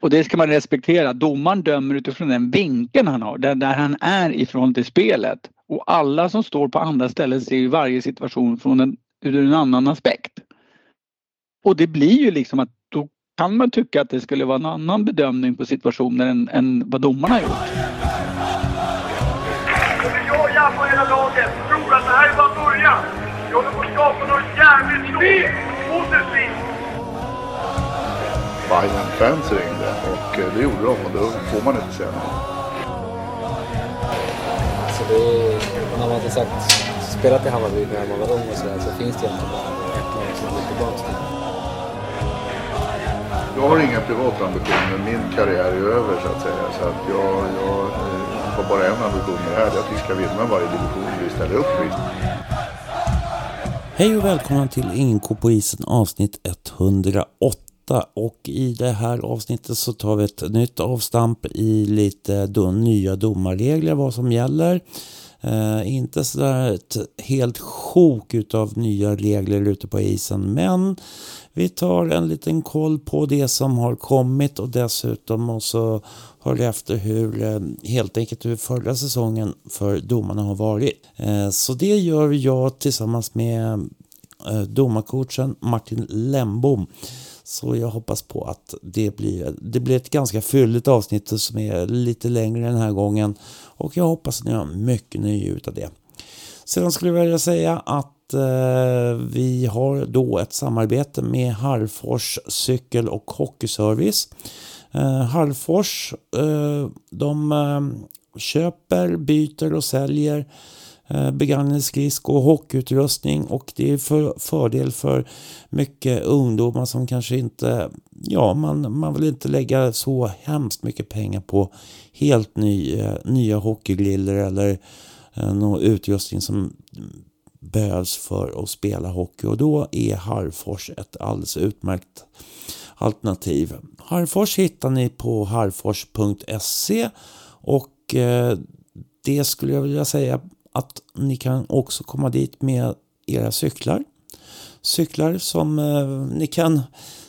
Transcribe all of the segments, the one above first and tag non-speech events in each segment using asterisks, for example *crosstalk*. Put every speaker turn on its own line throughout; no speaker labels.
Och det ska man respektera. Domaren dömer utifrån den vinkeln han har, där, där han är ifrån till spelet. Och alla som står på andra ställen ser ju varje situation från en, ur en annan aspekt. Och det blir ju liksom att då kan man tycka att det skulle vara en annan bedömning på situationen än, än vad domarna har gjort.
Jag jag på hela laget tror att det här är bara början. Vi håller på att skapa något jävligt stort.
Bayern fans ringde och eh, det gjorde de och då får man inte säga nej.
Så det är, när man har sagt, spelat i Hammarby när man var ung och sådär så finns det egentligen bara ett lag som går tillbaka till.
Jag har inga privata ambitioner. Min karriär är över så att säga. Så att jag, jag eh, har bara en ambition med det här. Det är att vi ska vinna varje division vi ställer upp i.
Hej och välkomna till Inko på isen avsnitt 108 och i det här avsnittet så tar vi ett nytt avstamp i lite då nya domarregler vad som gäller. Eh, inte sådär ett helt sjok utav nya regler ute på isen men vi tar en liten koll på det som har kommit och dessutom också hör efter hur eh, helt enkelt hur förra säsongen för domarna har varit. Eh, så det gör jag tillsammans med eh, domarcoachen Martin Lembom. Så jag hoppas på att det blir, det blir ett ganska fylligt avsnitt som är lite längre den här gången. Och jag hoppas att ni har mycket nöje utav det. Sedan skulle jag vilja säga att eh, vi har då ett samarbete med Harfors cykel och hockeyservice. Eh, Harfors eh, de eh, köper, byter och säljer Eh, begagnade skridskor och hockeyutrustning. Och det är för fördel för mycket ungdomar som kanske inte, ja man, man vill inte lägga så hemskt mycket pengar på helt ny, eh, nya hockeygriller eller eh, någon utrustning som behövs för att spela hockey. Och då är Harfors ett alldeles utmärkt alternativ. Harfors hittar ni på harfors.se och det skulle jag vilja säga att ni kan också komma dit med era cyklar. Cyklar som eh, ni kan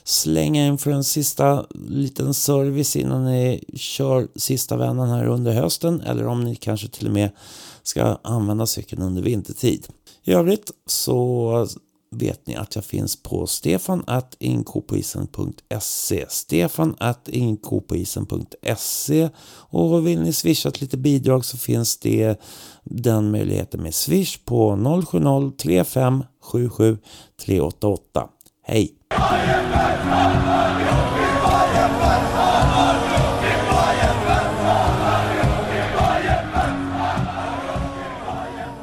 slänga in för en sista liten service innan ni kör sista vändan här under hösten eller om ni kanske till och med ska använda cykeln under vintertid. I övrigt så vet ni att jag finns på stefan at inkopoisen.se stefan at inkopoisen.se och vill ni swisha ett litet bidrag så finns det den möjligheten med swish på 070 35 77 388. Hej!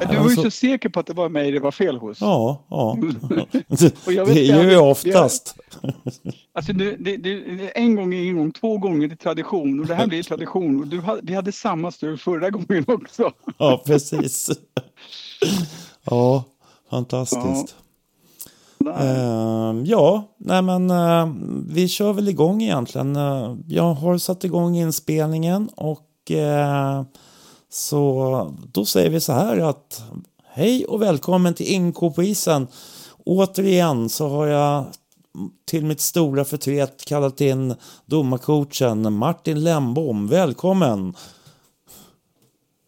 Du var ju
Alltså-
så säker på att det var mig det var fel hos.
Ja, ja. *laughs*
Och jag vet
det är ju
jag-
oftast. *laughs*
Alltså det, det, det, en gång är en gång, två gånger är tradition och det här blir tradition. Och du, vi hade samma stöd förra gången *laughs* också.
Ja, precis. Ja, fantastiskt. Ehm, ja, nej men eh, vi kör väl igång egentligen. Eh, jag har satt igång inspelningen och eh, så då säger vi så här att hej och välkommen till Inko på isen. Återigen så har jag till mitt stora förtret kallat in domarcoachen Martin Lembom. Välkommen!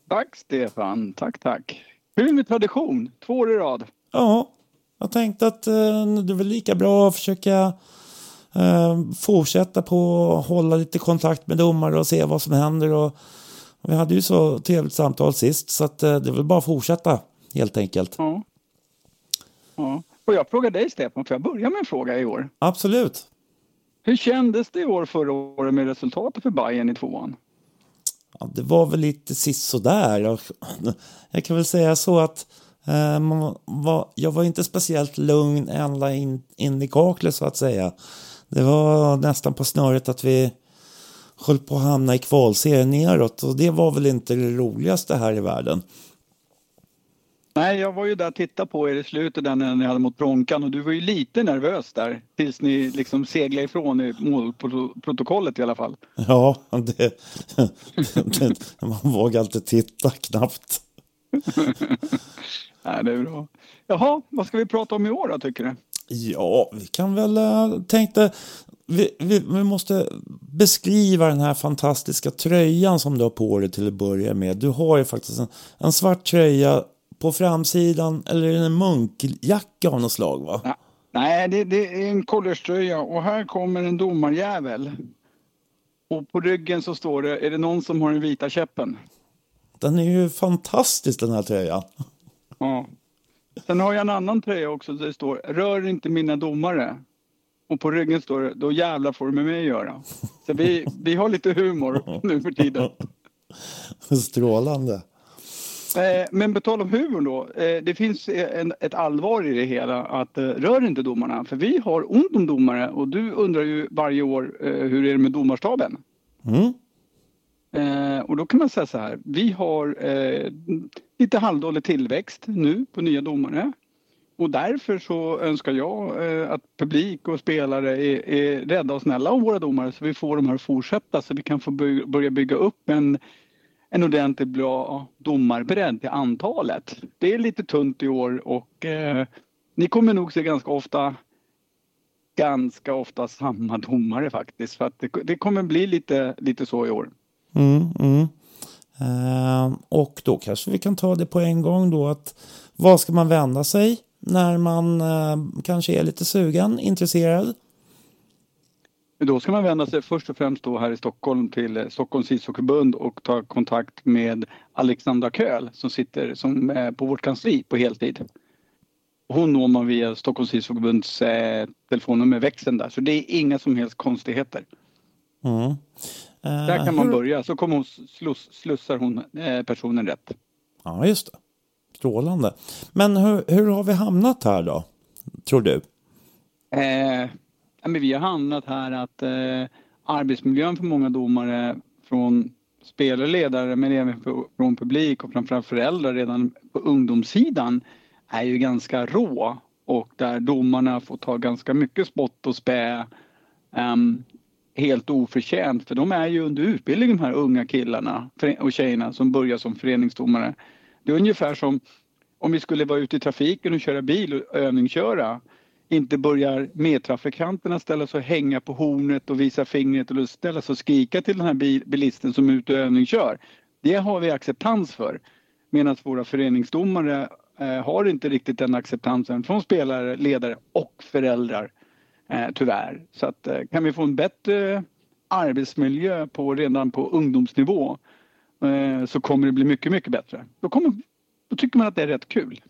Tack Stefan, tack tack. Kul med tradition, två år i rad.
Ja, jag tänkte att eh, det är väl lika bra att försöka eh, fortsätta på att hålla lite kontakt med domare och se vad som händer. Och, vi hade ju så trevligt samtal sist så att, eh, det är väl bara att fortsätta helt enkelt.
Ja. Ja. Och jag frågar dig Stefan, för jag börjar med en fråga i år.
Absolut.
Hur kändes det i år förra året med resultatet för Bayern i tvåan?
Ja, det var väl lite sisådär. *laughs* Jag kan väl säga så att eh, var, jag var inte speciellt lugn ända in, in i kaklet så att säga. Det var nästan på snöret att vi höll på att hamna i kvalserien neråt och det var väl inte det roligaste här i världen.
Nej, jag var ju där och tittade på er i slutet där när ni hade mot Bronkan och du var ju lite nervös där tills ni liksom seglade ifrån i målprotokollet i alla fall.
Ja, det, *laughs* det, man vågar inte titta knappt. *laughs*
Nej, det är bra. Jaha, vad ska vi prata om i år då tycker du?
Ja, vi kan väl uh, tänkte vi, vi, vi, måste beskriva den här fantastiska tröjan som du har på dig till att börja med. Du har ju faktiskt en, en svart tröja på framsidan, eller är det en munkjacka av något slag va?
Ja. Nej, det, det är en collegetröja och här kommer en domarjävel. Och på ryggen så står det, är det någon som har den vita käppen?
Den är ju fantastisk den här tröjan.
Ja. Sen har jag en annan tröja också där det står, rör inte mina domare. Och på ryggen står det, då jävlar får du med mig att göra. Så vi, vi har lite humor *laughs* nu för tiden.
Strålande.
Eh, men på tal om humor då. Eh, det finns en, ett allvar i det hela att eh, rör inte domarna. För vi har ont om domare och du undrar ju varje år hur är det med domarstaben?
Mm.
och då kan man säga så här. Vi har lite halvdålig tillväxt nu på nya domare. Och därför så önskar jag eh, att publik och spelare är, är rädda och snälla om våra domare så vi får de här att fortsätta så vi kan få by börja bygga upp en, en ordentligt bra domarbredd till antalet. Det är lite tunt i år och eh, ni kommer nog se ganska ofta ganska ofta samma domare faktiskt. För att det, det kommer bli lite, lite så i år.
Mm, mm. Uh, och då kanske vi kan ta det på en gång då att vad ska man vända sig när man eh, kanske är lite sugen, intresserad?
Då ska man vända sig först och främst då här i Stockholm till Stockholms ishockeyförbund och ta kontakt med Alexandra Köhl som sitter som, eh, på vårt kansli på heltid. Hon når man via Stockholms ishockeyförbunds eh, telefonnummer, växeln där, så det är inga som helst konstigheter.
Mm. Uh,
där kan man hur... börja, så kommer hon sluss, slussar hon eh, personen rätt.
Ja, just det. Strålande. Men hur, hur har vi hamnat här då, tror du?
Eh, men vi har hamnat här att eh, arbetsmiljön för många domare från spelare ledare men även för, från publik och framförallt föräldrar redan på ungdomssidan är ju ganska rå och där domarna får ta ganska mycket spott och spä um, helt oförtjänt för de är ju under utbildning de här unga killarna och tjejerna som börjar som föreningsdomare. Det är ungefär som om vi skulle vara ute i trafiken och köra bil och övningsköra. Inte börjar medtrafikanterna ställa sig och hänga på hornet och visa fingret eller ställa sig och skrika till den här bilisten som är ute och övningskör. Det har vi acceptans för. Medan våra föreningsdomare eh, har inte riktigt den acceptansen från spelare, ledare och föräldrar. Eh, tyvärr. Så att, eh, kan vi få en bättre arbetsmiljö på, redan på ungdomsnivå Eh, så kommer det bli mycket, mycket bättre. Då, kommer, då tycker man att det är rätt kul.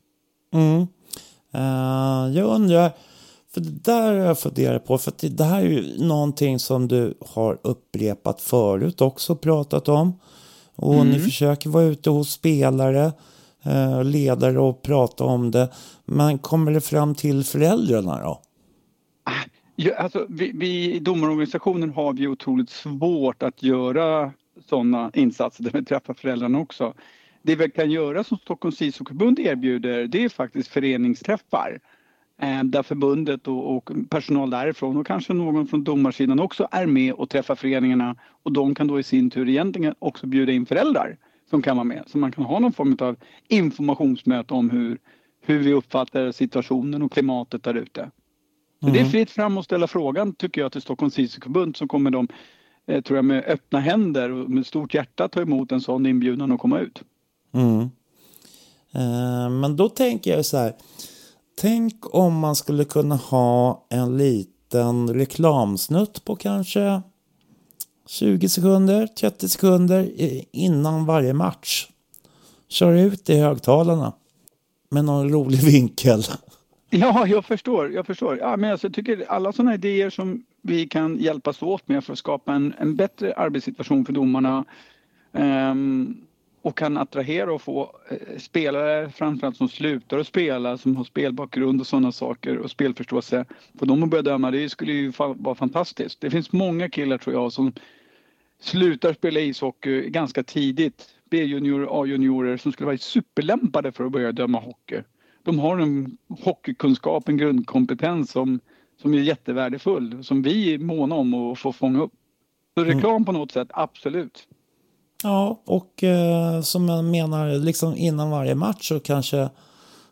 Mm. Uh, jag undrar, för det där har jag funderat på, för det, det här är ju någonting som du har upprepat förut också, pratat om. Och mm. ni försöker vara ute hos spelare, uh, ledare och prata om det. Men kommer det fram till föräldrarna då?
Ja, alltså, vi, vi i domarorganisationen har vi otroligt svårt att göra sådana insatser där vi träffar föräldrarna också. Det vi kan göra som Stockholms ishockeyförbund erbjuder det är faktiskt föreningsträffar eh, där förbundet och, och, personal därifrån och kanske någon från domarsidan också är med och träffar föreningarna och de kan då i sin tur egentligen också bjuda in föräldrar som kan vara med. Så man kan ha någon form av informationsmöte om hur, hur vi uppfattar situationen och klimatet där ute. Mm. Det är mm. fritt fram att ställa frågan tycker jag till Stockholms ishockeyförbund så kommer de eh, tror jag med öppna händer och med stort hjärta ta emot en sån inbjudan och komma ut.
Mm. Eh, men då tänker jag så här. Tänk om man skulle kunna ha en liten reklamsnutt på kanske 20 sekunder, 30 sekunder innan varje match. Kör ut i högtalarna med någon rolig vinkel.
Ja, jag förstår. Jag förstår. Ja, men alltså, jag tycker alla sådana idéer som vi kan hjälpas åt med för att skapa en, en bättre arbetssituation för domarna um, och kan attrahera och få eh, spelare framförallt som slutar att spela, som har spelbakgrund och sådana saker och spelförståelse. Få dem att börja döma, det skulle ju fa vara fantastiskt. Det finns många killar tror jag som slutar spela ishockey ganska tidigt. B-juniorer, A-juniorer som skulle vara superlämpade för att börja döma hockey. De har en hockeykunskap, en grundkompetens som som är jättevärdefull, som vi är måna om att få fånga upp. Så mm. reklam mm. på något sätt, absolut.
Ja, och eh, som jag menar, liksom innan varje match så kanske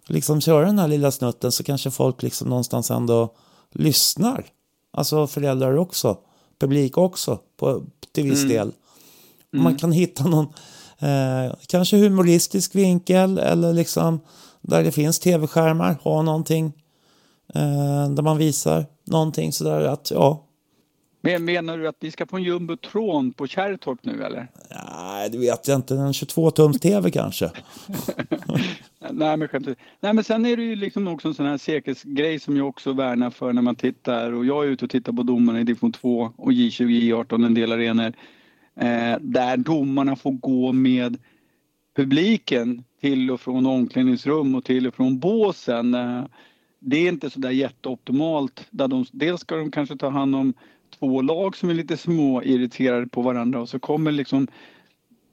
liksom köra den här lilla snutten så kanske folk liksom någonstans ändå lyssnar Alltså föräldrar också. Publik också på, till viss
Mm.
del. Man kan hitta någon eh, kanske humoristisk vinkel eller liksom där det finns tv-skärmar, ha någonting eh, där man visar någonting sådär att ja,
Men menar du att vi ska få en jumbotron på Kärrtorp nu eller?
nej det vet jag inte, en 22-tums tv kanske. *laughs*
Nej men skämt. Nej men sen är det ju liksom också en sån här säkerhetsgrej som jag också värnar för när man tittar och jag är ute och tittar på domarna i division 2 och J20, J18 en del arenor. Eh, där domarna får gå med publiken till och från omklädningsrum och till och från båsen. Eh, det är inte så där jätteoptimalt. Där de, dels ska de kanske ta hand om två lag som är lite små irriterade på varandra och så kommer liksom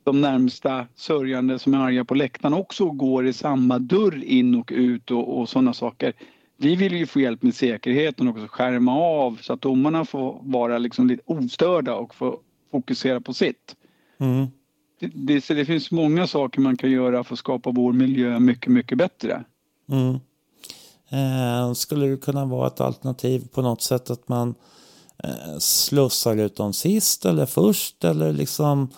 de närmsta sörjande som är arga på läktaren också och går i samma dörr in och ut och, och sådana saker. Vi vill ju få hjälp med säkerheten och också skärma av så att domarna får vara liksom lite ostörda och få fokusera på sitt.
Mm.
Det, det, så det finns många saker man kan göra för att skapa vår miljö mycket, mycket bättre.
Mm. Eh, skulle det kunna vara ett alternativ på något sätt att man eh, slussar ut dem sist eller först eller liksom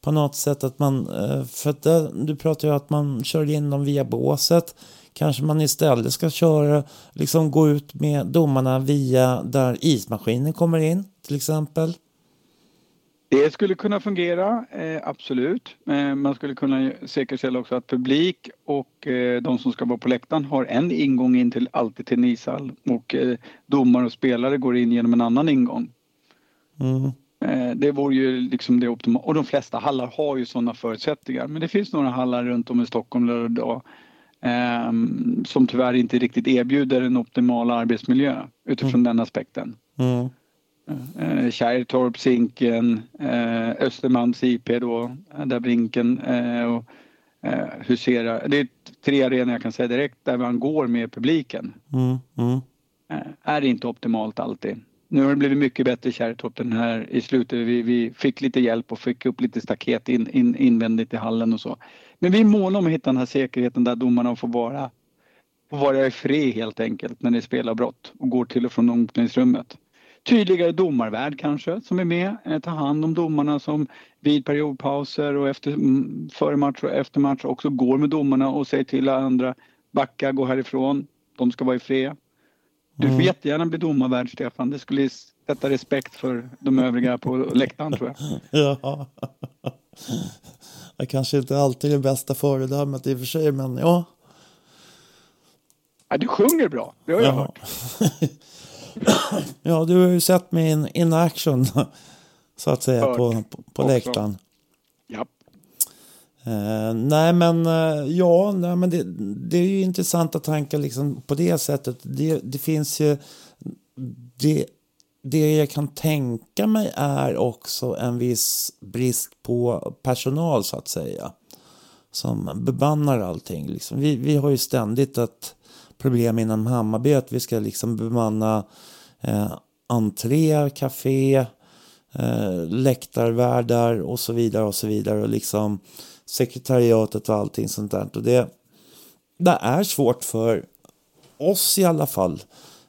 på något sätt att man, eh, för att det, du pratar ju att man kör in dem via båset. Kanske man istället ska köra, liksom gå ut med domarna via där ismaskinen kommer in till exempel.
Det skulle kunna fungera, eh, absolut. Eh, man skulle kunna säkerställa också att publik och eh, de som ska vara på läktaren har en ingång in till, alltid till en ishall och domare och spelare går in genom en annan ingång.
Mm.
Det vore ju liksom det optimala. Och de flesta hallar har ju sådana förutsättningar. Men det finns några hallar runt om i Stockholm där idag eh, som tyvärr inte riktigt erbjuder en optimal arbetsmiljö utifrån den aspekten.
Mm.
Eh, Kärrtorp, Zinken, eh, Östermalms IP då, eh, där Brinken eh, och eh, Husera. Det är tre arenor jag kan säga direkt där man går med publiken.
Mm. Mm.
Är inte optimalt alltid. Nu har det blivit mycket bättre i Kärrtorp den här i slutet. Vi, vi fick lite hjälp och fick upp lite staket in, in, invändigt i hallen och så. Men vi är måna om att hitta den här säkerheten där domarna får vara, får vara i fred helt enkelt när det spelar brott och går till och från omklädningsrummet. Tydligare domarvärd kanske som är med, eh, tar hand om domarna som vid periodpauser och efter, mm, före match och efter match också går med domarna och säger till andra backa, gå härifrån, de ska vara i fred. Du får jättegärna bli domarvärd Stefan, det skulle sätta respekt för de övriga på läktaren tror jag. *laughs*
Ja. Jag kanske inte alltid är det bästa föredömet i och för sig, men ja.
Ja, du sjunger bra, det har jag
Ja.
hört. *laughs* *coughs*
Ja, du har ju sett mig in, in action, *laughs* så att säga,
Hört
på, på, på läktaren.
Ja.
Eh, nej, men eh, ja, nej, men det, det är ju intressanta tankar liksom på det sättet. Det, det finns ju... Det, det jag kan tänka mig är också en viss brist på personal, så att säga. Som bemannar allting. Liksom. Vi, vi har ju ständigt ett problem inom Hammarby att vi ska liksom bemanna eh, entré, café, eh, läktarvärdar och så vidare och så vidare. Och liksom sekretariatet och allting sånt där. Och det, det är svårt för oss i alla fall.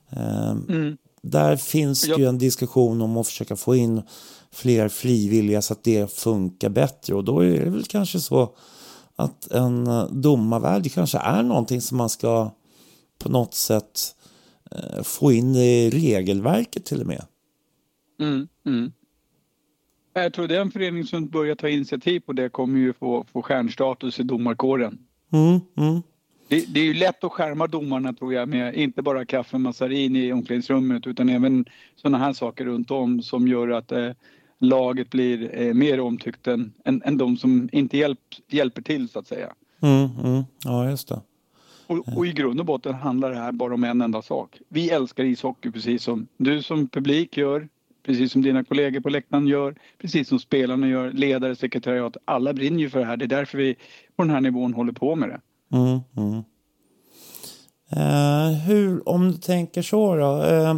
Eh,
Mm.
Där finns
Jag-
ju en diskussion om att försöka få in fler frivilliga så att det funkar bättre. Och då är det väl kanske så att en eh, domarvärld kanske är någonting som man ska på något sätt eh, få in i regelverket till och med.
Mm, mm. Jag tror den förening som börjar ta initiativ på det kommer ju få, få stjärnstatus i domarkåren.
Mm, mm,
Det, det är ju lätt att skärma domarna tror jag med inte bara kaffe och massarin i omklädningsrummet utan även sådana här saker runt om som gör att eh, laget blir eh, mer omtyckt än, än, än de som inte hjälp, hjälper till så att säga.
mm, mm. Ja, just det.
Och, och i grund och botten handlar det här bara om en enda sak. Vi älskar ishockey precis som du som publik gör, precis som dina kollegor på läktaren gör, precis som spelarna gör, ledare, sekretariat. Alla brinner ju för det här. Det är därför vi på den här nivån håller på med det.
Mm, mm. Eh, hur, om du tänker så då, eh,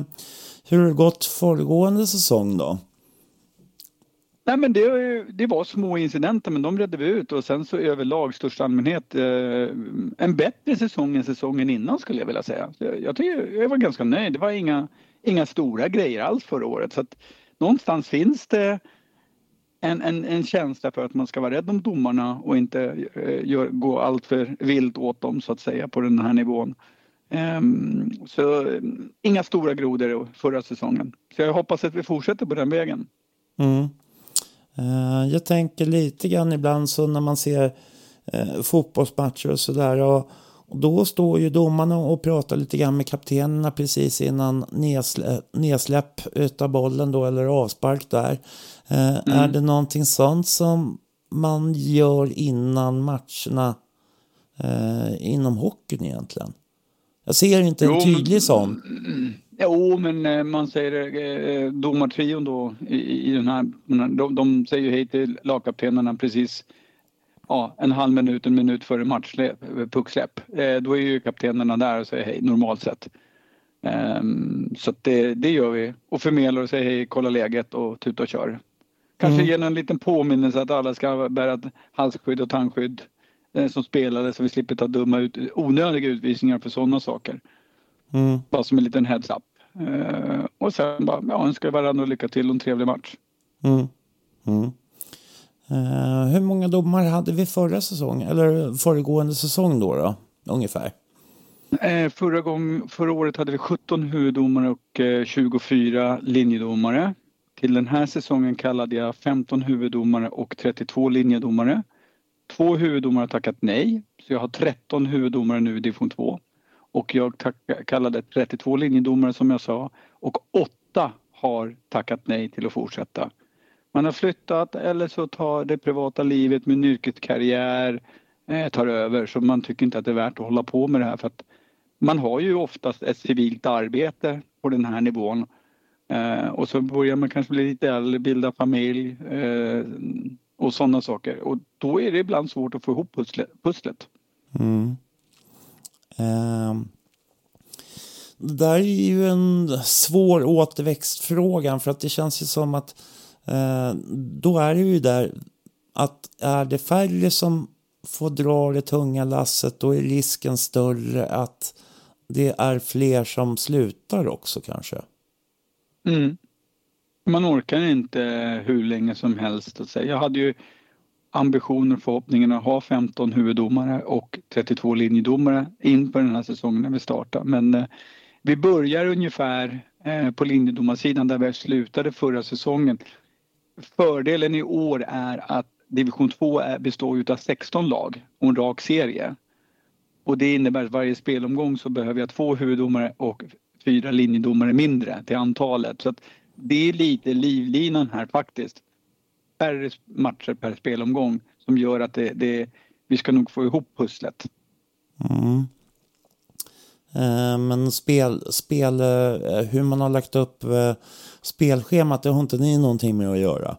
hur har det gått föregående säsong då?
Nej men det, det var små incidenter men de redde vi ut och sen så överlag största allmänhet eh, en bättre säsong än säsongen innan skulle jag vilja säga. Jag, jag, tycker, jag var ganska nöjd. Det var inga, inga stora grejer alls förra året. Så att någonstans finns det en, en, en känsla för att man ska vara rädd om domarna och inte eh, gör, gå allt för vilt åt dem så att säga på den här nivån. Um, så eh, inga stora grodor förra säsongen. Så jag hoppas att vi fortsätter på den vägen.
Mm. Uh, jag tänker lite grann ibland så när man ser uh, fotbollsmatcher och sådär. Och, och då står ju domarna och pratar lite grann med kaptenerna precis innan nedsläpp, nedsläpp utav bollen då eller avspark där. Mm. Är det någonting sånt som man gör innan matcherna inom hockeyn egentligen? Jag ser inte en jo, tydlig sån. *clears throat*
Jo, men eh, man säger eh, domartrion då i, i den här, de, de säger hej till lagkaptenerna precis ja, en halv minut, en minut före matchsläpp, pucksläpp. Eh, då är ju kaptenerna där och säger hej normalt sett. Um, så det, det gör vi och förmedlar och säger hej, kolla läget och tuta och kör. Kanske mm. ge en liten påminnelse att alla ska bära halsskydd och tandskydd Eh, som spelade så vi slipper ta dumma ut, onödiga utvisningar för sådana saker. Mm. Bara som en liten heads-up. Uh, och sen bara ja, önskar varandra lycka till och en trevlig match.
Mm. Mm. Uh, hur många domare hade vi förra säsongen, eller föregående säsong då, då ungefär?
Uh, förra, gång, förra året hade vi 17 huvuddomare och 24 linjedomare. Till den här säsongen kallade jag 15 huvuddomare och 32 linjedomare. Två huvuddomare har tackat nej, så jag har 13 huvuddomare nu i division 2. Och jag kallade 32 linjedomare som jag sa och åtta har tackat nej till att fortsätta. Man har flyttat eller så tar det privata livet med en yrkeskarriär eh, tar över så man tycker inte att det är värt att hålla på med det här för att man har ju oftast ett civilt arbete på den här nivån. Eh, och så börjar man kanske bli lite äldre, bilda familj, eh, och sådana saker. Och då är det ibland svårt att få ihop pusslet.
Mm. Um. Det där är ju en svår återväxtfråga för att det känns ju som att eh, då är det ju där att är det färre som får dra det tunga lasset då är risken större att det är fler som slutar också kanske.
Mm. Man orkar inte hur länge som helst. Jag hade ju ambitioner och förhoppningen att ha 15 huvuddomare och 32 linjedomare in på den här säsongen när vi startar. Men eh, vi börjar ungefär eh, på linjedomarsidan där vi slutade förra säsongen. Fördelen i år är att division 2 består av 16 lag och en rak serie. Och det innebär att varje spelomgång så behöver jag två huvuddomare och fyra linjedomare mindre till antalet. Så att det är lite livlinan här faktiskt. Färre matcher per spelomgång som gör att det, det vi ska nog få ihop pusslet.
Mm. Eh, men spel, spel, eh, hur man har lagt upp eh, spelschemat, det har inte ni någonting med att göra?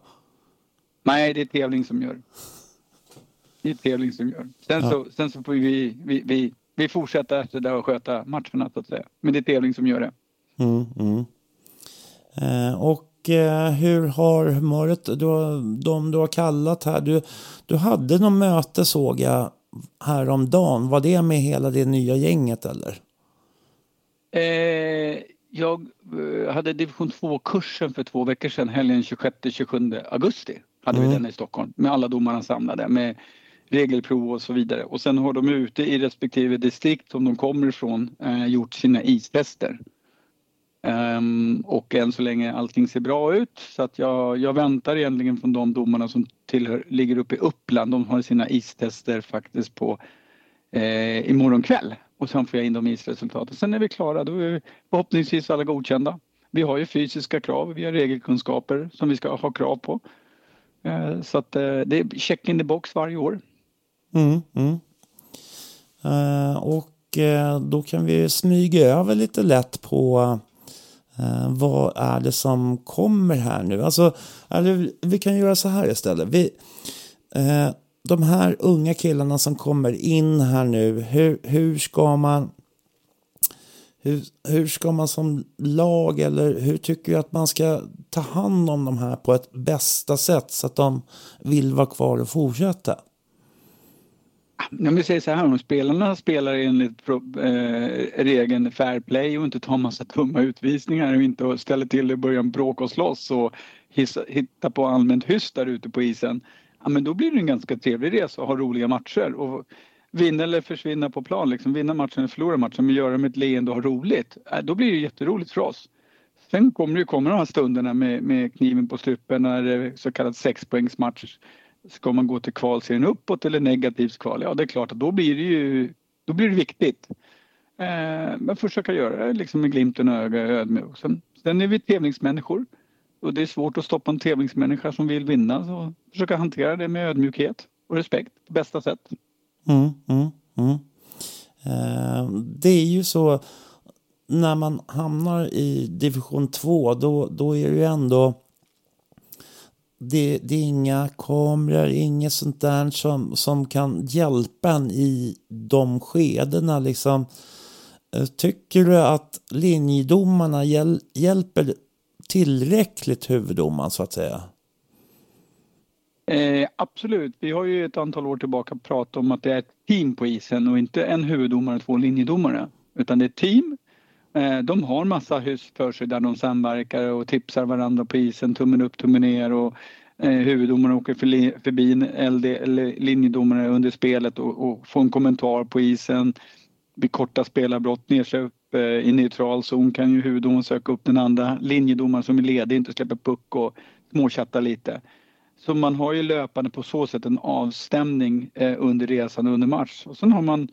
Nej, det är tävling som gör. Det är tävling som gör. Sen, ja. så, sen så får vi, vi, vi, vi fortsätta efter det och sköta matcherna så att säga. Men det är tävling som gör det.
Mm, mm. Eh, och eh, hur har humöret, du, de du har kallat här, du, du hade något möte såg jag häromdagen. Var det med hela det nya gänget eller?
Eh, jag eh, hade division 2-kursen för två veckor sedan, helgen 26-27 augusti. Hade mm. vi den i Stockholm med alla domarna samlade med regelprov och så vidare. Och sen har de ute i respektive distrikt som de kommer ifrån eh, gjort sina istester. Um, och än så länge allting ser bra ut så att jag, jag väntar egentligen från de domarna som tillhör, ligger uppe i Uppland. De har sina istester faktiskt på eh, imorgon kväll och sen får jag in de isresultaten. Sen är vi klara, då är vi förhoppningsvis alla godkända. Vi har ju fysiska krav, vi har regelkunskaper som vi ska ha krav på. Eh, så att eh, det är check in the box varje år.
Mm, mm. Eh, och då kan vi smyga över lite lätt på vad är det som kommer här nu? Alltså, vi kan göra så här istället. Vi, de här unga killarna som kommer in här nu, hur, hur ska man hur, hur ska man som lag eller hur tycker du att man ska ta hand om de här på ett bästa sätt så att de vill vara kvar och fortsätta?
Om vi säger så här, om spelarna spelar enligt eh, regeln fair play och inte tar massa dumma utvisningar och inte ställer till det och börjar bråka och slåss och hissa, hitta på allmänt hyss där ute på isen. Ja, men då blir det en ganska trevlig resa och ha roliga matcher. Och vinna eller försvinna på plan, liksom vinna matchen eller förlora matchen men göra det med ett leende och ha roligt. Äh, då blir det jätteroligt för oss. Sen kommer det komma de här stunderna med, med kniven på strupen när det är så kallad sexpoängsmatch. Ska man gå till kvalserien uppåt eller negativt kval? Ja, det är klart att då blir det ju då blir det viktigt. Eh, men försöka göra det liksom med glimten i ögat. Sen, sen är vi tävlingsmänniskor och det är svårt att stoppa en tävlingsmänniska som vill vinna. Så försöka hantera det med ödmjukhet och respekt på bästa sätt.
Mm, mm, mm. Eh, det är ju så när man hamnar i division 2 då, då är det ju ändå det, det, är inga kameror, inget sånt där som, som kan hjälpa en i de skedena. Liksom. Eh, tycker du att linjedomarna hjäl, hjälper tillräckligt huvuddomaren så att säga?
Eh, absolut. Vi har ju ett antal år tillbaka pratat om att det är ett team på isen och inte en huvuddomare och två linjedomare. Utan det är ett team. Eh, de har massa hyss för sig där de samverkar och tipsar varandra på isen, tummen upp, tummen ner och eh, huvuddomaren åker förbi en LD, eller linjedomare under spelet och, och får en kommentar på isen. Vid korta spelarbrott ner sig upp eh, i neutral zon kan ju huvuddomaren söka upp den andra linjedomaren som är ledig, inte släpper puck och småchatta lite. Så man har ju löpande på så sätt en avstämning eh, under resan och under match. Och sen har man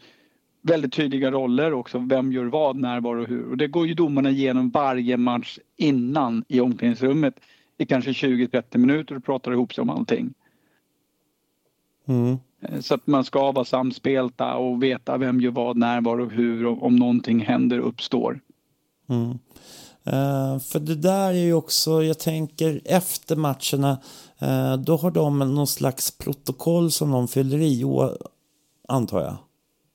väldigt tydliga roller också. Vem gör vad, när, var och hur. Och det går ju domarna igenom varje match innan i omklädningsrummet i kanske 20-30 minuter och pratar ihop sig om allting. Mm. Eh, så att man ska vara samspelta och veta vem gör vad, när, var och hur och om någonting händer, uppstår.
Mm. Uh, för det där är ju också, jag tänker efter matcherna, uh, då har de någon slags protokoll som de fyller i, antar jag.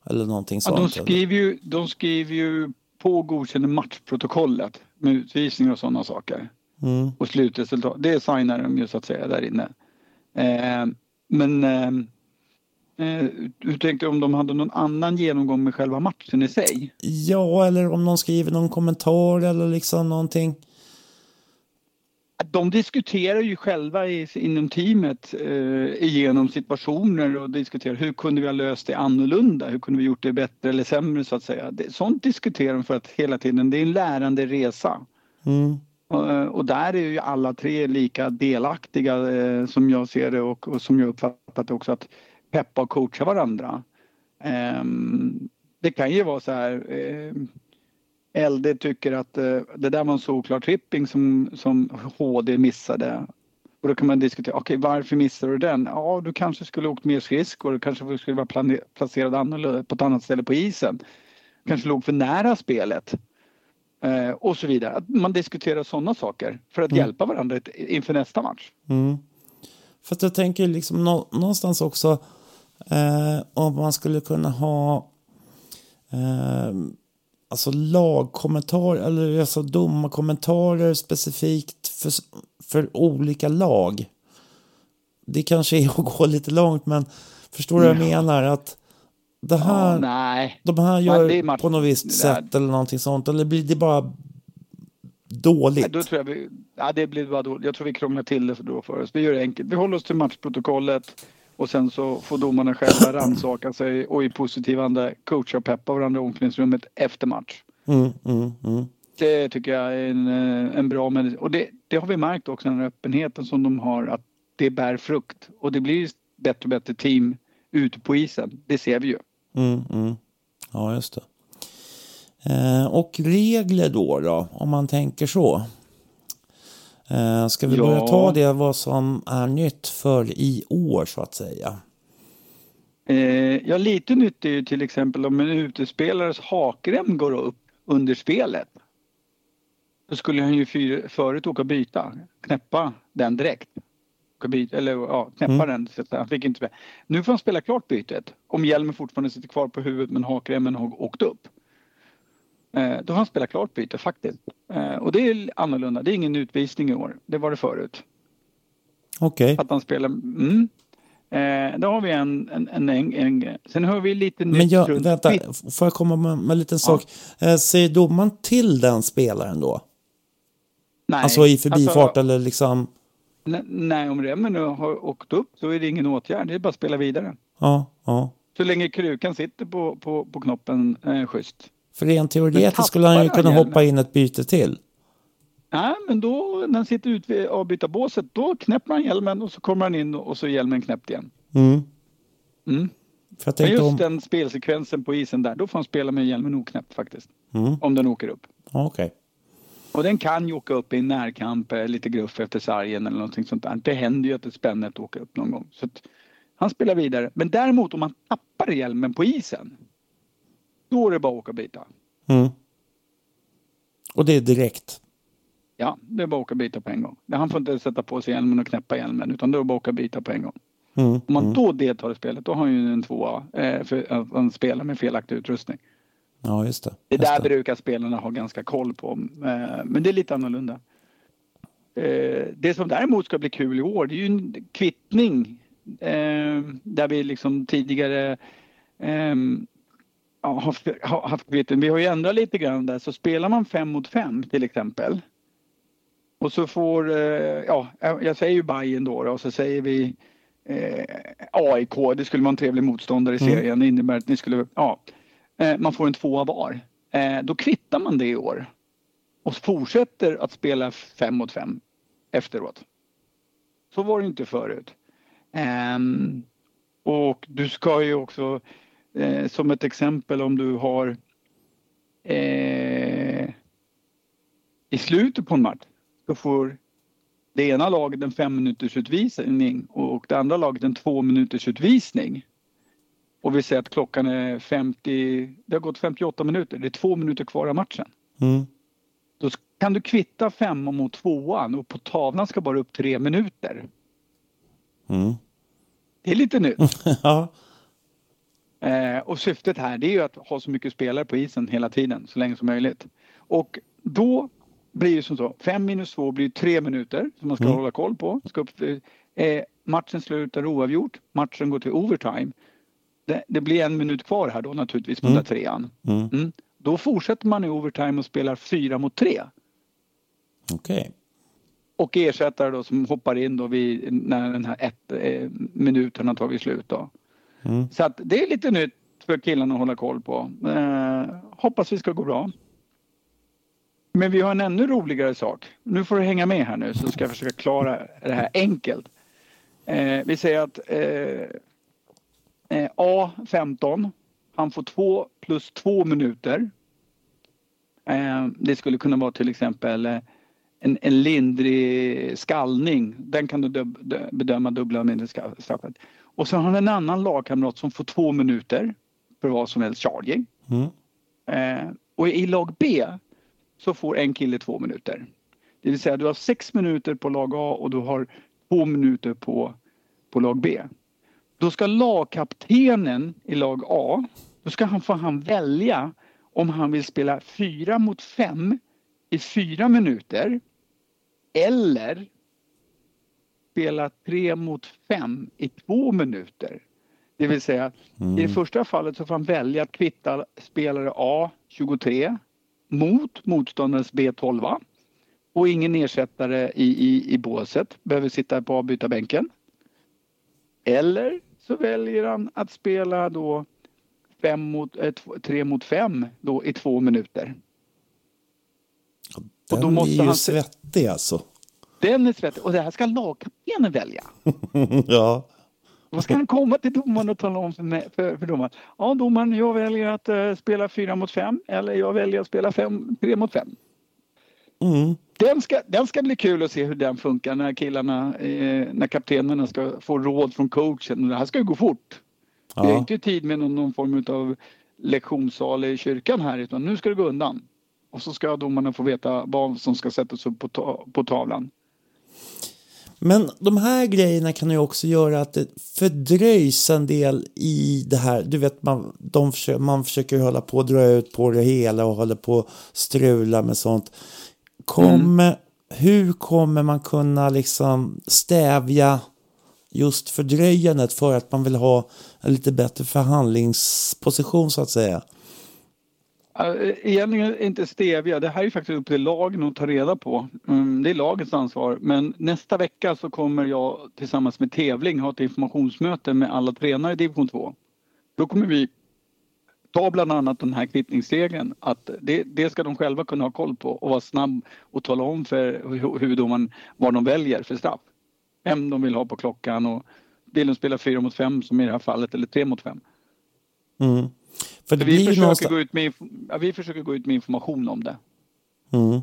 Eller någonting sånt.
Ja, de, skriver ju, de skriver ju på och godkänner matchprotokollet med utvisningar och sådana saker. Mm. Och slutresultat, det signar de ju så att säga där inne. Eh, men hur tänkte du om de hade någon annan genomgång med själva matchen i sig?
Ja, eller om någon skriver någon kommentar eller liksom någonting
de diskuterar ju själva i, inom teamet eh, igenom situationer och diskuterar hur kunde vi ha löst det annorlunda? Hur kunde vi gjort det bättre eller sämre så att säga? Det, sånt diskuterar de för att hela tiden, det är en lärande resa. Mm. Och, eh, och, där är ju alla tre lika delaktiga eh, som jag ser det och, och, som jag uppfattat det också att peppa och coacha varandra. Eh, det kan ju vara så här eh, LD tycker att eh, det där var en solklar tripping som, som HD missade. Och då kan man diskutera, okej okay, varför missade du den? Ja, du kanske skulle åkt mer skridskor, du kanske skulle vara placerad annorlunda på ett annat ställe på isen. Kanske låg för nära spelet. Eh, och så vidare. Att man diskuterar sådana saker för att mm. hjälpa varandra inför nästa match.
Mm. För att jag tänker liksom någonstans också eh, om man skulle kunna ha eh, alltså lagkommentarer eller alltså domarkommentarer specifikt för, för olika lag. Det kanske är att gå lite långt men förstår du vad jag menar? Att det här,
oh, nej.
de här gör på något visst sätt eller någonting sånt eller blir det bara dåligt?
Nej, då tror jag vi, ja, det blir bara dåligt. Jag tror vi krånglar till det för då för oss. Vi gör det enkelt. Vi håller oss till matchprotokollet och sen så får domarna själva rannsaka sig och i positiv anda coacha och peppa varandra i omklädningsrummet efter match. Mm, mm, mm. Det tycker jag är en, eh, en bra medicin. Och det, det, har vi märkt också, den öppenheten som de har, att det bär frukt. Och det blir bättre och bättre team ute på isen. Det ser vi ju.
Mm, mm. Ja, just det. Eh, och regler då, då, om man tänker så. Eh, ska vi ja. börja ta det vad som är nytt för i år så att säga?
Eh, ja, lite nytt är ju till exempel om en utespelares hakrem går upp under spelet. Då skulle han ju för, förut åka byta, knäppa den direkt. Byta, eller ja, knäppa mm. den. Så han fick inte. Nu får han spela klart bytet. Om hjälmen fortfarande sitter kvar på huvudet men hakremmen har åkt upp. Eh, då har han spelat klart byte faktiskt. Eh, och det är annorlunda. Det är ingen utvisning i år. Det var det förut.
Okej. Okay.
Att han spelar... Mm. Eh, då har vi en, en, en, en, en Sen har vi lite
Men
nytt
jag,
runt
vänta, får jag komma med, med en liten sak? Eh, säger domaren till den spelaren då?
Nej,
Alltså i förbifart
alltså,
eller liksom?
Nej, om remmen nu har åkt upp så är det ingen åtgärd. Det är bara att spela vidare.
Ja, ja.
Så länge krukan sitter på, på, på knoppen eh, schysst.
För rent teoretiskt skulle han ju kunna
han
hoppa in ett byte till.
Nej, men då när han sitter ute vid avbytarbåset då knäpper han hjälmen och så kommer han in och så är hjälmen knäppt igen.
Mm.
Mm.
För
Men just
om...
den spelsekvensen på isen där, då får han spela med hjälmen oknäppt faktiskt.
Mm.
Om den åker upp.
Okej.
Och den kan ju åka upp i en närkamp, eh, lite gruff efter sargen eller någonting sånt där. Det händer ju att ett spännet åker upp någon gång. Så han spelar vidare. Men däremot om man tappar hjälmen på isen, då är det bara att åka och byta.
Mm. Och det är direkt.
Ja, det är bara att åka och byta på en gång. Han får inte sätta på sig hjälmen och knäppa hjälmen utan det är bara att åka och byta på en gång.
Mm.
Om man
Mm.
då deltar i spelet, då har han ju en tvåa eh, för att han spelar med felaktig utrustning.
Ja, just det.
Det
Just
där brukar spelarna ha ganska koll på. Eh, men det är lite annorlunda. Eh, det som däremot ska bli kul i år, det är ju en kvittning. Där vi liksom tidigare har haft kvittning. Vi har ju ändrat lite grann där. Så spelar man fem mot fem till exempel. Och så får, eh, ja, jag säger ju Bayern då, då och så säger vi eh, AIK. Det skulle vara en trevlig motståndare i
Mm.
serien. Det innebär att ni skulle, ja, eh, man får en tvåa var. Eh, då kvittar man det i år. Och fortsätter att spela fem mot fem efteråt. Så var det inte förut. Ehm, och du ska ju också, eh, som ett exempel om du har eh, i slutet på en match så får det ena laget en fem minuters utvisning och det andra laget en två minuters utvisning. Och vi säger att klockan är 50, det har gått 58 minuter, det är två minuter kvar av matchen.
Mm.
Då kan du kvitta femman mot tvåan och på tavlan ska bara upp tre minuter.
Mm.
Det är lite nytt. *laughs*
ja.
Eh, och syftet här det är ju att ha så mycket spelare på isen hela tiden, så länge som möjligt. Och då blir det som så, fem minus två blir tre minuter som man ska
Mm.
hålla koll på. Ska upp, eh, matchen slutar oavgjort, matchen går till overtime. Det, det blir en minut kvar här då naturligtvis på
Mm.
den där trean.
Mm.
Mm. Då fortsätter man i overtime och spelar fyra mot tre.
Okej.
Och ersättare då som hoppar in då vid, när den här ett, eh, minuten har tagit slut då.
Mm.
Så att det är lite nytt för killarna att hålla koll på. Eh, hoppas vi ska gå bra. Men vi har en ännu roligare sak. Nu får du hänga med här nu så ska jag försöka klara det här enkelt. Eh, vi säger att eh, eh, A15, han får två plus två minuter. Eh, det skulle kunna vara till exempel eh, en, en lindrig skallning. Den kan du dub, bedöma dubbla mindre straffet. Och så har han en annan lagkamrat som får två minuter för vad som helst charging.
Mm.
Eh, och i lag B så får en kille två minuter. Det vill säga du har sex minuter på lag A och du har två minuter på, på lag B. Då ska lagkaptenen i lag A, då ska han få han välja om han vill spela fyra mot fem i fyra minuter eller spela tre mot fem i två minuter. Det vill säga i det första fallet så får han välja att kvitta spelare A23 mot motståndarens B12 och ingen ersättare i, i, i båset behöver sitta på avbytarbänken. Eller så väljer han att spela då fem mot, två- tre mot fem då i två minuter. Och då
Den
måste
är ju
han
svettig alltså.
Den är svettig och det här ska lagkaptenen välja. *laughs*
ja.
Då ska han komma till domaren och tala om för, för, för domaren. Ja domaren, jag väljer att eh, spela fyra mot fem eller jag väljer att spela fem, tre mot fem.
Mm.
Den ska, den ska bli kul att se hur den funkar när killarna, eh, när kaptenerna ska få råd från coachen. Det här ska ju gå fort. Vi har
Ja.
inte tid med någon, någon form av lektionssal i kyrkan här utan nu ska det gå undan. Och så ska domarna få veta vad som ska sättas upp på, ta, på tavlan.
Men de här grejerna kan ju också göra att det fördröjs en del i det här. Du vet, man, de försöker, man försöker hålla på och dra ut på det hela och håller på och strula med sånt. Kommer, Hur kommer man kunna liksom stävja just fördröjandet för att man vill ha en lite bättre förhandlingsposition så att säga?
Egentligen inte stevia. Det här är faktiskt upp till lagen att ta reda på. Mm, det är lagets ansvar. Men nästa vecka så kommer jag tillsammans med tävling ha ett informationsmöte med alla tränare i division 2. Då kommer vi ta bland annat den här kvittningsregeln. Att det, det ska de själva kunna ha koll på och vara snabb och tala om för huvuddomaren vad de väljer för straff. Vem de vill ha på klockan och vill de spela fyra mot fem som i det här fallet eller tre mot fem.
Mm.
För det vi, försöker någonstans... gå ut med, ja, vi försöker gå ut med information om det.
Mm.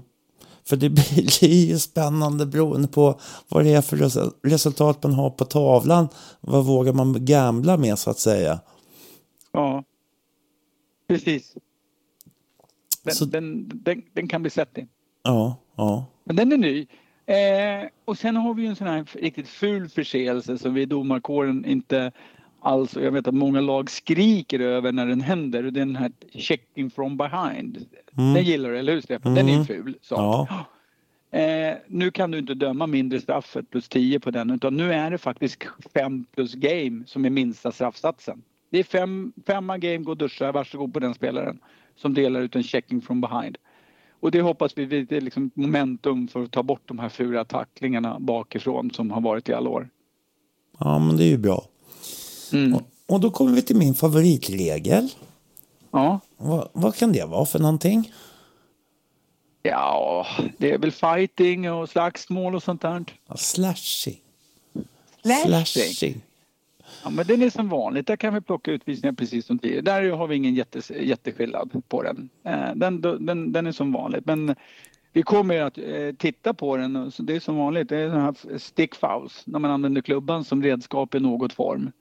För det *laughs* blir ju spännande beroende på vad det är för resultat man har på tavlan. Vad vågar man gambla med så att säga?
Ja, precis. Den, så... den, den, den kan bli svettig.
Ja, ja.
Men den är ny. Eh, och sen har vi en sån här riktigt ful förseelse som vi i domarkåren inte alls, jag vet att många lag skriker över när den händer. Den här checking from behind. Mm. Den gillar du, eller hur Stefan? Den är mm. ful sak. Ja. *gasps* Eh, nu kan du inte döma mindre straffet plus 10 på den utan nu är det faktiskt 5 plus game som är minsta straffsatsen. Det är fem, femma game, gå och duscha, varsågod på den spelaren som delar ut en checking from behind. Och det hoppas vi är liksom momentum för att ta bort de här fula tacklingarna bakifrån som har varit i alla år.
Ja, men det är ju bra. Mm. Och, och, då kommer vi till min favoritregel.
Ja.
Vad, vad kan det vara för någonting?
Ja, det är väl fighting och slagsmål och sånt där.
Ja, slashing.
Slashing? slashing. Ja, men den är som vanligt. Där kan vi plocka utvisningar precis som tidigare. Där har vi ingen jättes, jätteskillnad på den. Eh, den, den. Den är som vanligt. Men vi kommer att eh, titta på den. Det är som vanligt. Det är sådana här stick fouls när man använder klubban som redskap i något form.